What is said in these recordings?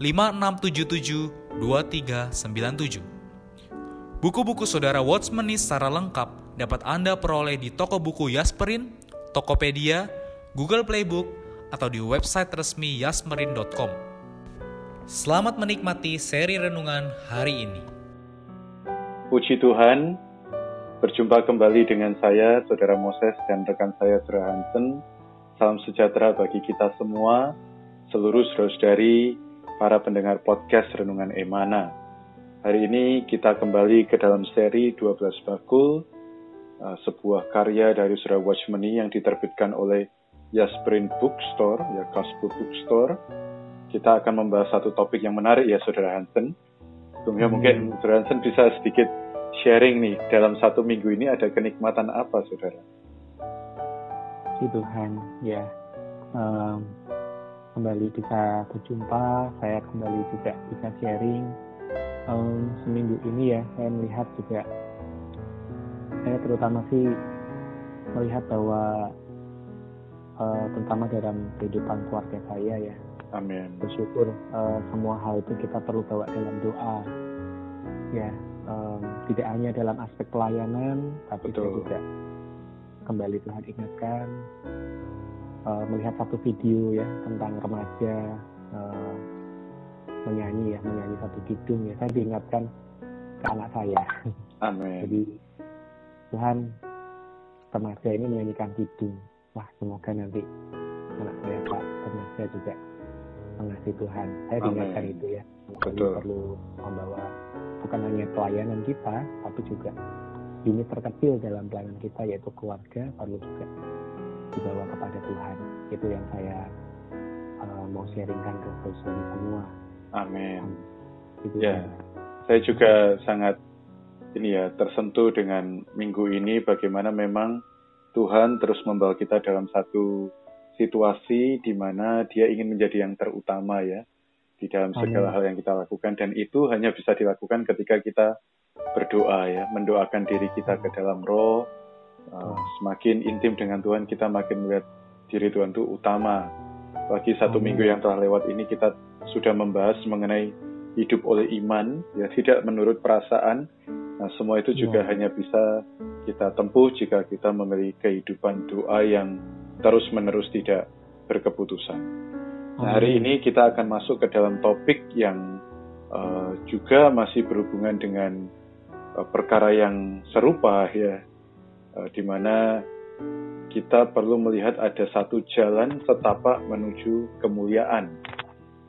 5677 2397. Buku-buku saudara Watchmeni secara lengkap dapat Anda peroleh di toko buku Yasmerin, Tokopedia, Google Playbook, atau di website resmi yasmerin.com. Selamat menikmati seri renungan hari ini. Puji Tuhan, berjumpa kembali dengan saya, Saudara Moses dan rekan saya, Saudara Hansen. Salam sejahtera bagi kita semua, seluruh saudara-saudari para pendengar podcast Renungan Emana. Hari ini kita kembali ke dalam seri 12 Bakul, uh, sebuah karya dari Surah Watchmeni yang diterbitkan oleh Yasbrin Bookstore, ya Gospel Bookstore. Kita akan membahas satu topik yang menarik ya Saudara Hansen. Sebelumnya hmm. mungkin Saudara Hansen bisa sedikit sharing nih, dalam satu minggu ini ada kenikmatan apa Saudara? Tuhan, ya. Um, kembali bisa berjumpa, saya kembali juga bisa sharing. Um, seminggu ini ya, saya melihat juga, saya terutama sih melihat bahwa uh, terutama dalam kehidupan keluarga saya ya. Amin. Bersyukur uh, semua hal itu kita perlu bawa dalam doa. Ya, um, tidak hanya dalam aspek pelayanan, tapi juga kembali Tuhan ingatkan uh, melihat satu video ya tentang remaja uh, menyanyi ya menyanyi satu kidung ya. Saya diingatkan ke anak saya. Amin. jadi Tuhan remaja ini menyanyikan kidung. Wah semoga nanti anak saya pak remaja juga mengasihi Tuhan. Saya diingatkan itu ya. Betul. perlu membawa bukan hanya pelayanan kita tapi juga ini terkecil dalam pelayanan kita yaitu keluarga perlu juga dibawa kepada Tuhan. Itu yang saya uh, mau sharingkan ke saudara semua. Amin. Itu ya saya juga sangat ini ya tersentuh dengan minggu ini bagaimana memang Tuhan terus membawa kita dalam satu situasi di mana dia ingin menjadi yang terutama ya di dalam segala Amin. hal yang kita lakukan. Dan itu hanya bisa dilakukan ketika kita berdoa ya mendoakan diri kita ke dalam roh Uh, semakin intim dengan Tuhan, kita makin melihat diri Tuhan itu utama. Bagi satu minggu yang telah lewat ini kita sudah membahas mengenai hidup oleh iman, ya tidak menurut perasaan. Nah, semua itu juga hmm. hanya bisa kita tempuh jika kita memiliki kehidupan doa yang terus-menerus tidak berkeputusan. Nah, hari ini kita akan masuk ke dalam topik yang uh, juga masih berhubungan dengan uh, perkara yang serupa ya di mana kita perlu melihat ada satu jalan setapak menuju kemuliaan.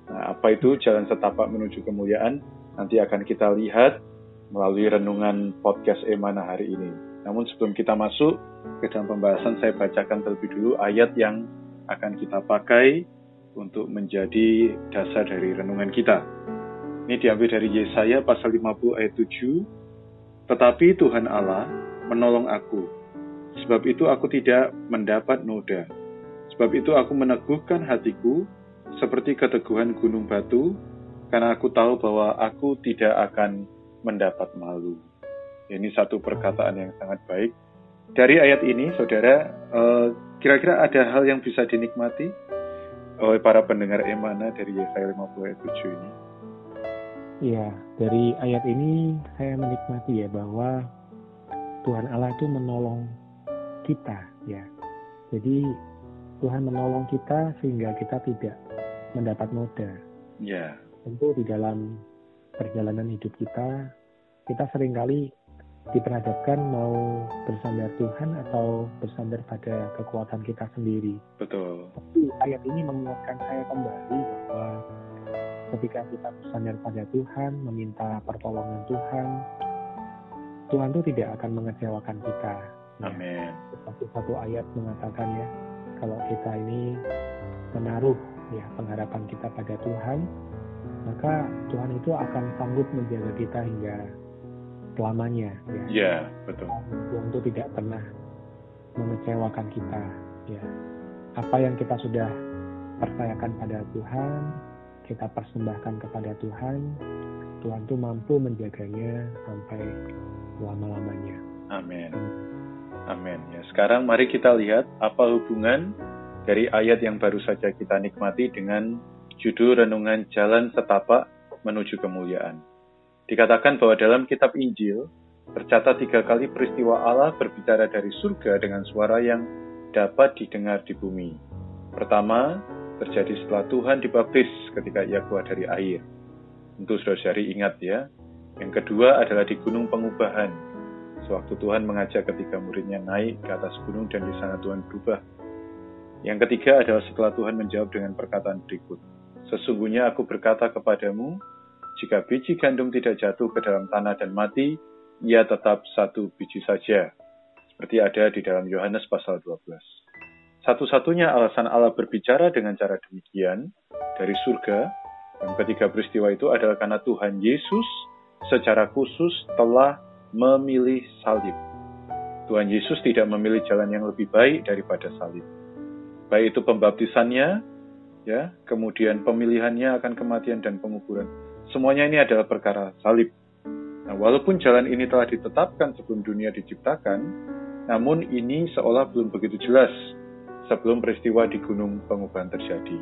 Nah, apa itu jalan setapak menuju kemuliaan? Nanti akan kita lihat melalui renungan podcast Emana hari ini. Namun sebelum kita masuk ke dalam pembahasan, saya bacakan terlebih dulu ayat yang akan kita pakai untuk menjadi dasar dari renungan kita. Ini diambil dari Yesaya pasal 50 ayat 7. Tetapi Tuhan Allah menolong aku. Sebab itu aku tidak mendapat noda. Sebab itu aku meneguhkan hatiku seperti keteguhan gunung batu, karena aku tahu bahwa aku tidak akan mendapat malu. Ini satu perkataan yang sangat baik. Dari ayat ini, saudara, eh, kira-kira ada hal yang bisa dinikmati oleh para pendengar emana dari Yesaya 50 ayat 7 ini? Iya, dari ayat ini saya menikmati ya bahwa Tuhan Allah itu menolong kita ya. Jadi Tuhan menolong kita sehingga kita tidak mendapat noda. Ya. Tentu di dalam perjalanan hidup kita, kita sering kali diperhadapkan mau bersandar Tuhan atau bersandar pada kekuatan kita sendiri. Betul. Tapi ayat ini mengingatkan saya kembali bahwa ketika kita bersandar pada Tuhan, meminta pertolongan Tuhan, Tuhan itu tidak akan mengecewakan kita. Ya. Amin. Seperti satu ayat mengatakan ya, kalau kita ini menaruh ya pengharapan kita pada Tuhan, maka Tuhan itu akan sanggup menjaga kita hingga selamanya ya. Iya, betul. Tuhan itu tidak pernah mengecewakan kita ya. Apa yang kita sudah percayakan pada Tuhan, kita persembahkan kepada Tuhan, Tuhan itu mampu menjaganya sampai selama-lamanya. Amin. Amin. Ya, sekarang mari kita lihat apa hubungan dari ayat yang baru saja kita nikmati dengan judul renungan Jalan Setapak Menuju Kemuliaan. Dikatakan bahwa dalam kitab Injil tercatat tiga kali peristiwa Allah berbicara dari surga dengan suara yang dapat didengar di bumi. Pertama, terjadi setelah Tuhan dibaptis ketika ia keluar dari air. Tentu saudara-saudari ingat ya. Yang kedua adalah di Gunung Pengubahan. Sewaktu Tuhan mengajak ketika muridnya naik ke atas gunung dan di sana Tuhan berubah. Yang ketiga adalah setelah Tuhan menjawab dengan perkataan berikut. Sesungguhnya aku berkata kepadamu, jika biji gandum tidak jatuh ke dalam tanah dan mati, ia tetap satu biji saja. Seperti ada di dalam Yohanes pasal 12. Satu-satunya alasan Allah berbicara dengan cara demikian dari surga, dan ketiga peristiwa itu adalah karena Tuhan Yesus secara khusus telah memilih salib. Tuhan Yesus tidak memilih jalan yang lebih baik daripada salib. Baik itu pembaptisannya, ya, kemudian pemilihannya akan kematian dan penguburan Semuanya ini adalah perkara salib. Nah, walaupun jalan ini telah ditetapkan sebelum dunia diciptakan, namun ini seolah belum begitu jelas sebelum peristiwa di Gunung Pengubahan terjadi.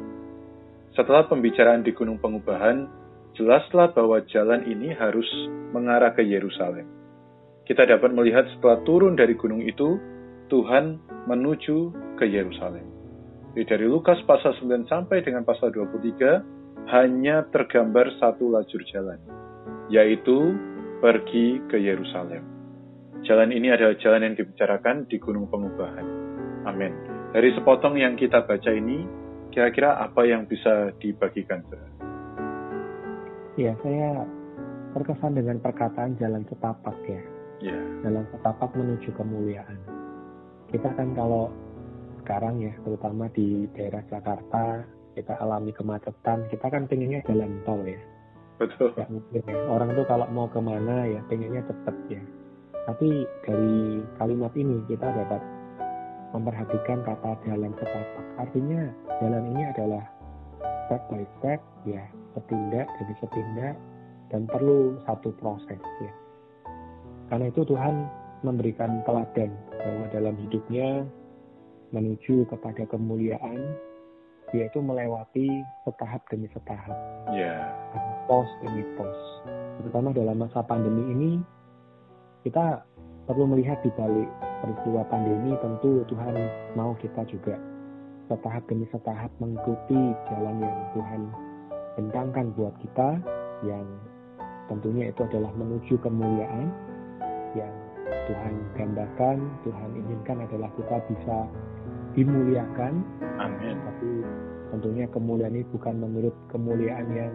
Setelah pembicaraan di Gunung Pengubahan, jelaslah bahwa jalan ini harus mengarah ke Yerusalem. Kita dapat melihat setelah turun dari gunung itu, Tuhan menuju ke Yerusalem. Jadi dari Lukas pasal 9 sampai dengan pasal 23, hanya tergambar satu lajur jalan, yaitu pergi ke Yerusalem. Jalan ini adalah jalan yang dibicarakan di Gunung Pengubahan. Amin. Dari sepotong yang kita baca ini, kira-kira apa yang bisa dibagikan? Ya, saya terkesan dengan perkataan jalan setapak ya. Ya. Jalan setapak menuju kemuliaan. Kita kan kalau sekarang ya, terutama di daerah Jakarta, kita alami kemacetan, kita kan pengennya jalan tol ya. Betul. Ya, mungkin ya. Orang tuh kalau mau ke mana ya pengennya cepet ya. Tapi dari kalimat ini kita dapat memperhatikan kata jalan setapak. Artinya jalan ini adalah step by step ya, setindak demi setindak dan perlu satu proses ya. Karena itu Tuhan memberikan teladan bahwa dalam hidupnya menuju kepada kemuliaan yaitu melewati setahap demi setahap, yeah. pos demi pos. Terutama dalam masa pandemi ini, kita perlu melihat di balik peristiwa pandemi tentu Tuhan mau kita juga setahap demi setahap mengikuti jalan yang Tuhan bentangkan buat kita yang tentunya itu adalah menuju kemuliaan yang Tuhan gambarkan, Tuhan inginkan adalah kita bisa dimuliakan. Amin. Tapi tentunya kemuliaan ini bukan menurut kemuliaan yang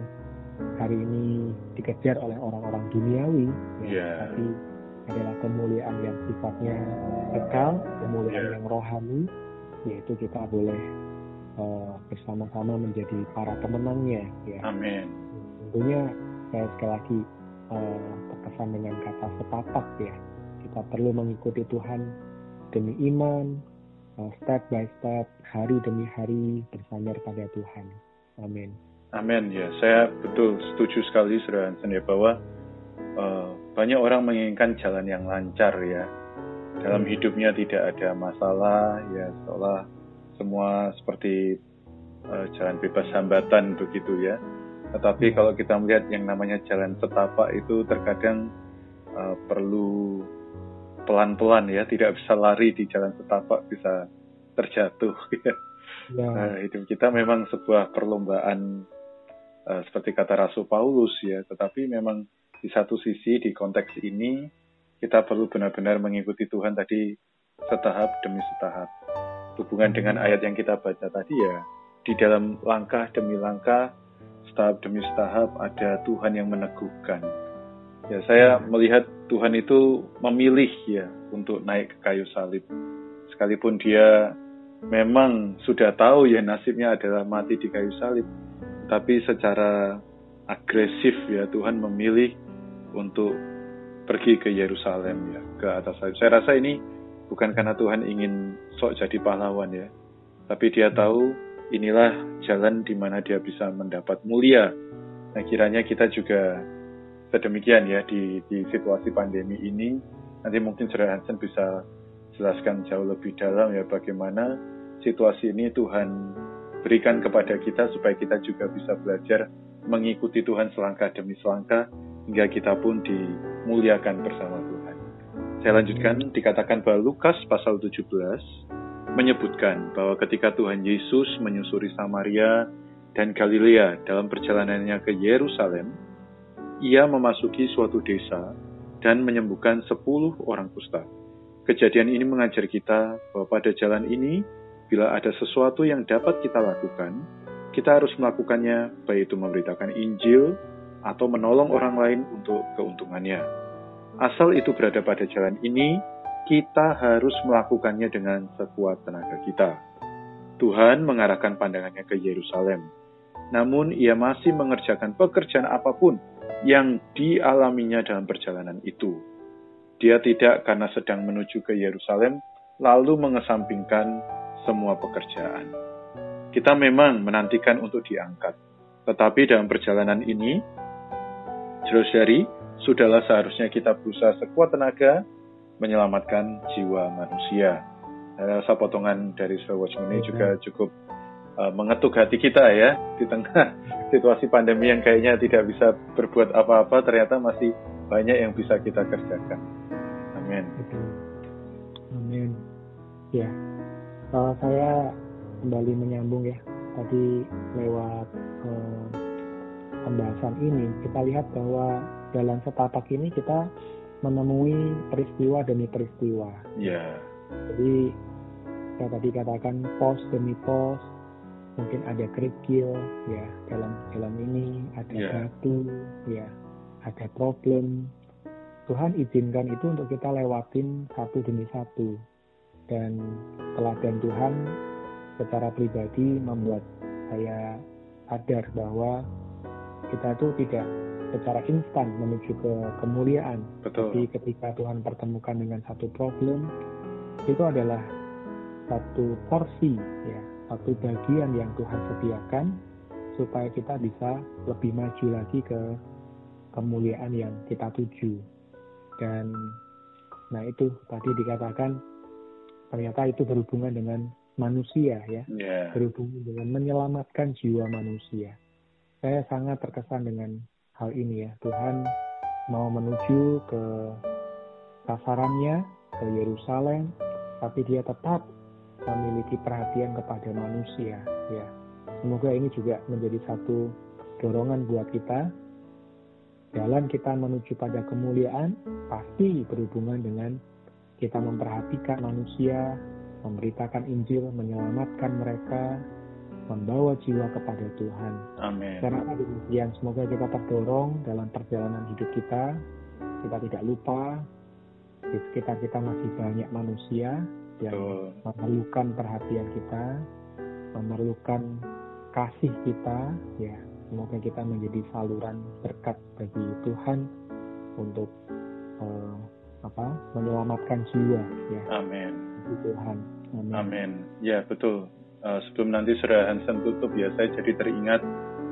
hari ini dikejar oleh orang-orang duniawi, ya, yeah. tapi adalah kemuliaan yang sifatnya kekal, kemuliaan yang rohani, yaitu kita boleh uh, bersama-sama menjadi para pemenangnya. Ya. Amin. Tentunya saya sekali lagi uh, terkesan dengan kata setapak ya. Kita perlu mengikuti Tuhan demi iman, Uh, step by step, hari demi hari bersandar pada Tuhan. Amin. Amin ya, saya betul setuju sekali Saudara ya bahwa uh, banyak orang menginginkan jalan yang lancar ya. Dalam hmm. hidupnya tidak ada masalah ya, seolah semua seperti uh, jalan bebas hambatan begitu ya. Tetapi hmm. kalau kita melihat yang namanya jalan setapak itu terkadang uh, perlu pelan-pelan ya, tidak bisa lari di jalan setapak, bisa terjatuh. Ya. ya. Nah, hidup kita memang sebuah perlombaan uh, seperti kata Rasul Paulus ya, tetapi memang di satu sisi di konteks ini kita perlu benar-benar mengikuti Tuhan tadi setahap demi setahap. Hubungan dengan ayat yang kita baca tadi ya, di dalam langkah demi langkah, setahap demi setahap ada Tuhan yang meneguhkan. Ya, saya melihat Tuhan itu memilih ya untuk naik ke kayu salib. Sekalipun dia memang sudah tahu ya nasibnya adalah mati di kayu salib, tapi secara agresif ya Tuhan memilih untuk pergi ke Yerusalem ya ke atas salib. Saya rasa ini bukan karena Tuhan ingin sok jadi pahlawan ya, tapi dia tahu inilah jalan di mana dia bisa mendapat mulia. Nah kiranya kita juga sedemikian ya di, di situasi pandemi ini. Nanti mungkin Saudara Hansen bisa jelaskan jauh lebih dalam ya bagaimana situasi ini Tuhan berikan kepada kita supaya kita juga bisa belajar mengikuti Tuhan selangkah demi selangkah hingga kita pun dimuliakan bersama Tuhan. Saya lanjutkan, dikatakan bahwa Lukas pasal 17 menyebutkan bahwa ketika Tuhan Yesus menyusuri Samaria dan Galilea dalam perjalanannya ke Yerusalem, ia memasuki suatu desa dan menyembuhkan sepuluh orang kusta. Kejadian ini mengajar kita bahwa pada jalan ini Bila ada sesuatu yang dapat kita lakukan, kita harus melakukannya, baik itu memberitakan Injil atau menolong orang lain untuk keuntungannya. Asal itu berada pada jalan ini, kita harus melakukannya dengan sekuat tenaga kita. Tuhan mengarahkan pandangannya ke Yerusalem, namun ia masih mengerjakan pekerjaan apa pun yang dialaminya dalam perjalanan itu. Dia tidak karena sedang menuju ke Yerusalem, lalu mengesampingkan semua pekerjaan. Kita memang menantikan untuk diangkat, tetapi dalam perjalanan ini, Jari, sudahlah seharusnya kita berusaha sekuat tenaga menyelamatkan jiwa manusia. Saya rasa potongan dari Watchman ini juga cukup uh, mengetuk hati kita ya di tengah situasi pandemi yang kayaknya tidak bisa berbuat apa-apa ternyata masih banyak yang bisa kita kerjakan. Amin. Amin. Ya, uh, saya kembali menyambung ya tadi lewat uh, pembahasan ini kita lihat bahwa dalam setapak ini kita menemui peristiwa demi peristiwa. Yeah. Jadi saya tadi katakan pos demi pos, mungkin ada kerikil ya dalam dalam ini ada yeah. batu ya ada problem. Tuhan izinkan itu untuk kita lewatin satu demi satu dan teladan Tuhan secara pribadi membuat saya sadar bahwa kita itu tidak secara instan menuju ke kemuliaan. Betul. Tapi ketika Tuhan pertemukan dengan satu problem, itu adalah satu porsi, ya, satu bagian yang Tuhan sediakan supaya kita bisa lebih maju lagi ke kemuliaan yang kita tuju. Dan nah itu tadi dikatakan ternyata itu berhubungan dengan manusia ya, yeah. berhubungan dengan menyelamatkan jiwa manusia. Saya sangat terkesan dengan hal ini ya. Tuhan mau menuju ke sasarannya ke Yerusalem, tapi dia tetap memiliki perhatian kepada manusia ya. Semoga ini juga menjadi satu dorongan buat kita. Jalan kita menuju pada kemuliaan pasti berhubungan dengan kita memperhatikan manusia, memberitakan Injil, menyelamatkan mereka, membawa jiwa kepada Tuhan. Amin. Karena demikian, semoga kita terdorong dalam perjalanan hidup kita. Kita tidak lupa di sekitar kita masih banyak manusia yang Betul. memerlukan perhatian kita, memerlukan kasih kita. Ya, semoga kita menjadi saluran berkat bagi Tuhan untuk uh, apa menyelamatkan jiwa ya amin Tuhan amin, amin. ya betul uh, sebelum nanti saudara Hansen tutup ya saya jadi teringat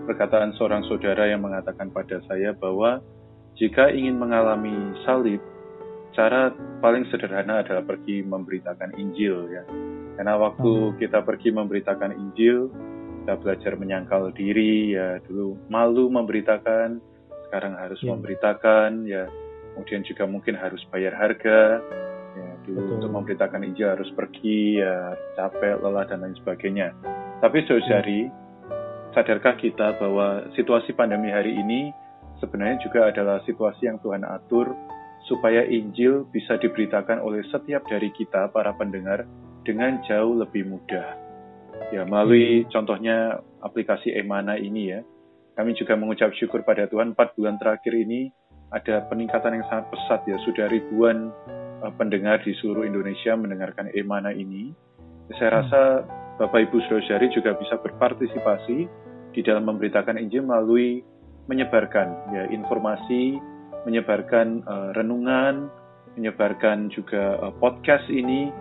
perkataan seorang saudara yang mengatakan pada saya bahwa jika ingin mengalami salib cara paling sederhana adalah pergi memberitakan Injil ya karena waktu hmm. kita pergi memberitakan Injil kita belajar menyangkal diri ya dulu malu memberitakan sekarang harus ya. memberitakan ya kemudian juga mungkin harus bayar harga ya dulu Betul. untuk memberitakan Injil harus pergi ya capek lelah dan lain sebagainya. Tapi saudari sadarkah kita bahwa situasi pandemi hari ini sebenarnya juga adalah situasi yang Tuhan atur supaya Injil bisa diberitakan oleh setiap dari kita para pendengar dengan jauh lebih mudah. Ya, melalui contohnya aplikasi Emana ini ya, kami juga mengucap syukur pada Tuhan empat bulan terakhir ini ada peningkatan yang sangat pesat ya, sudah ribuan pendengar di seluruh Indonesia mendengarkan Emana ini. Saya rasa Bapak Ibu Saudara juga bisa berpartisipasi di dalam memberitakan Injil melalui menyebarkan ya informasi, menyebarkan uh, renungan, menyebarkan juga uh, podcast ini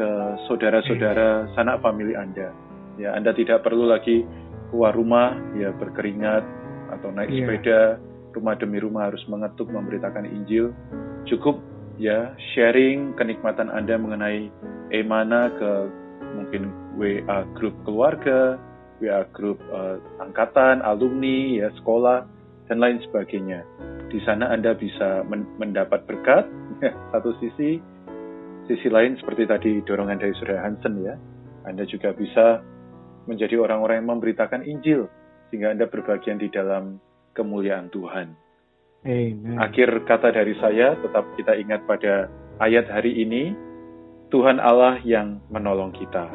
ke saudara-saudara sanak famili Anda. Ya, Anda tidak perlu lagi keluar rumah ya berkeringat atau naik yeah. sepeda rumah demi rumah harus mengetuk memberitakan Injil. Cukup ya sharing kenikmatan Anda mengenai emana ke mungkin WA grup keluarga, WA grup uh, angkatan, alumni, ya sekolah dan lain sebagainya. Di sana Anda bisa men mendapat berkat satu sisi, sisi lain seperti tadi dorongan dari Surya Hansen ya. Anda juga bisa menjadi orang-orang yang memberitakan Injil sehingga Anda berbagian di dalam kemuliaan Tuhan. Amen. Akhir kata dari saya, tetap kita ingat pada ayat hari ini, Tuhan Allah yang menolong kita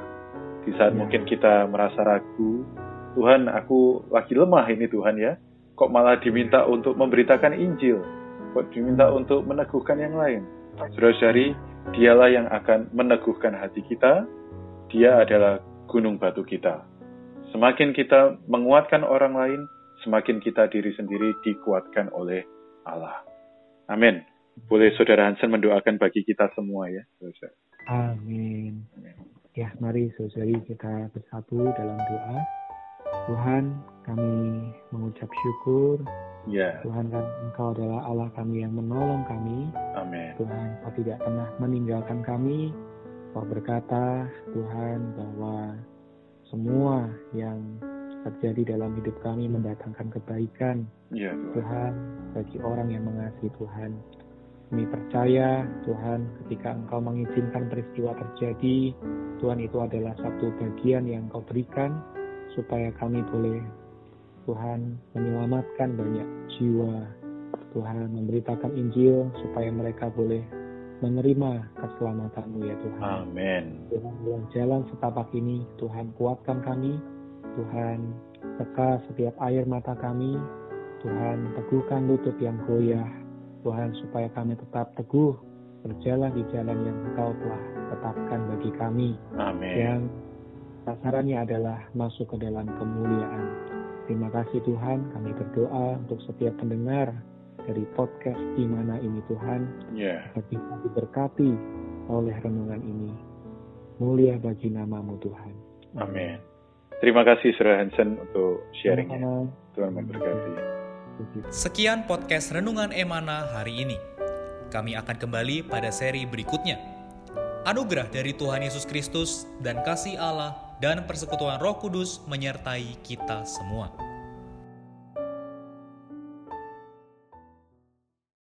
di saat ya. mungkin kita merasa ragu, Tuhan aku lagi lemah ini Tuhan ya, kok malah diminta untuk memberitakan Injil, kok diminta untuk meneguhkan yang lain. Saudara-saudari, dialah yang akan meneguhkan hati kita, dia adalah gunung batu kita. Semakin kita menguatkan orang lain, semakin kita diri sendiri dikuatkan oleh Allah. Amin. Boleh Saudara Hansen mendoakan bagi kita semua ya. Amin. Amin. Ya, mari saudari kita bersatu dalam doa. Tuhan, kami mengucap syukur. Ya. Tuhan, Engkau adalah Allah kami yang menolong kami. Amin. Tuhan, Kau tidak pernah meninggalkan kami. Kau berkata, Tuhan, bahwa semua yang terjadi dalam hidup kami mendatangkan kebaikan. Ya, Tuhan. Tuhan, bagi orang yang mengasihi Tuhan. Kami percaya Tuhan ketika Engkau mengizinkan peristiwa terjadi, Tuhan itu adalah satu bagian yang Engkau berikan supaya kami boleh Tuhan menyelamatkan banyak jiwa. Tuhan memberitakan Injil supaya mereka boleh menerima keselamatanmu ya Tuhan. Amin. Tuhan dalam jalan setapak ini, Tuhan kuatkan kami. Tuhan teka setiap air mata kami. Tuhan teguhkan lutut yang goyah Tuhan supaya kami tetap teguh berjalan di jalan yang Engkau telah tetapkan bagi kami. Amin. Yang sasarannya adalah masuk ke dalam kemuliaan. Terima kasih Tuhan, kami berdoa untuk setiap pendengar dari podcast di mana ini Tuhan. Yeah. Kita diberkati oleh renungan ini. Mulia bagi namamu Tuhan. Amin. Terima kasih Surah Hansen untuk sharingnya. Tuhan memberkati. Sekian podcast Renungan Emana hari ini. Kami akan kembali pada seri berikutnya. Anugerah dari Tuhan Yesus Kristus dan kasih Allah dan persekutuan Roh Kudus menyertai kita semua.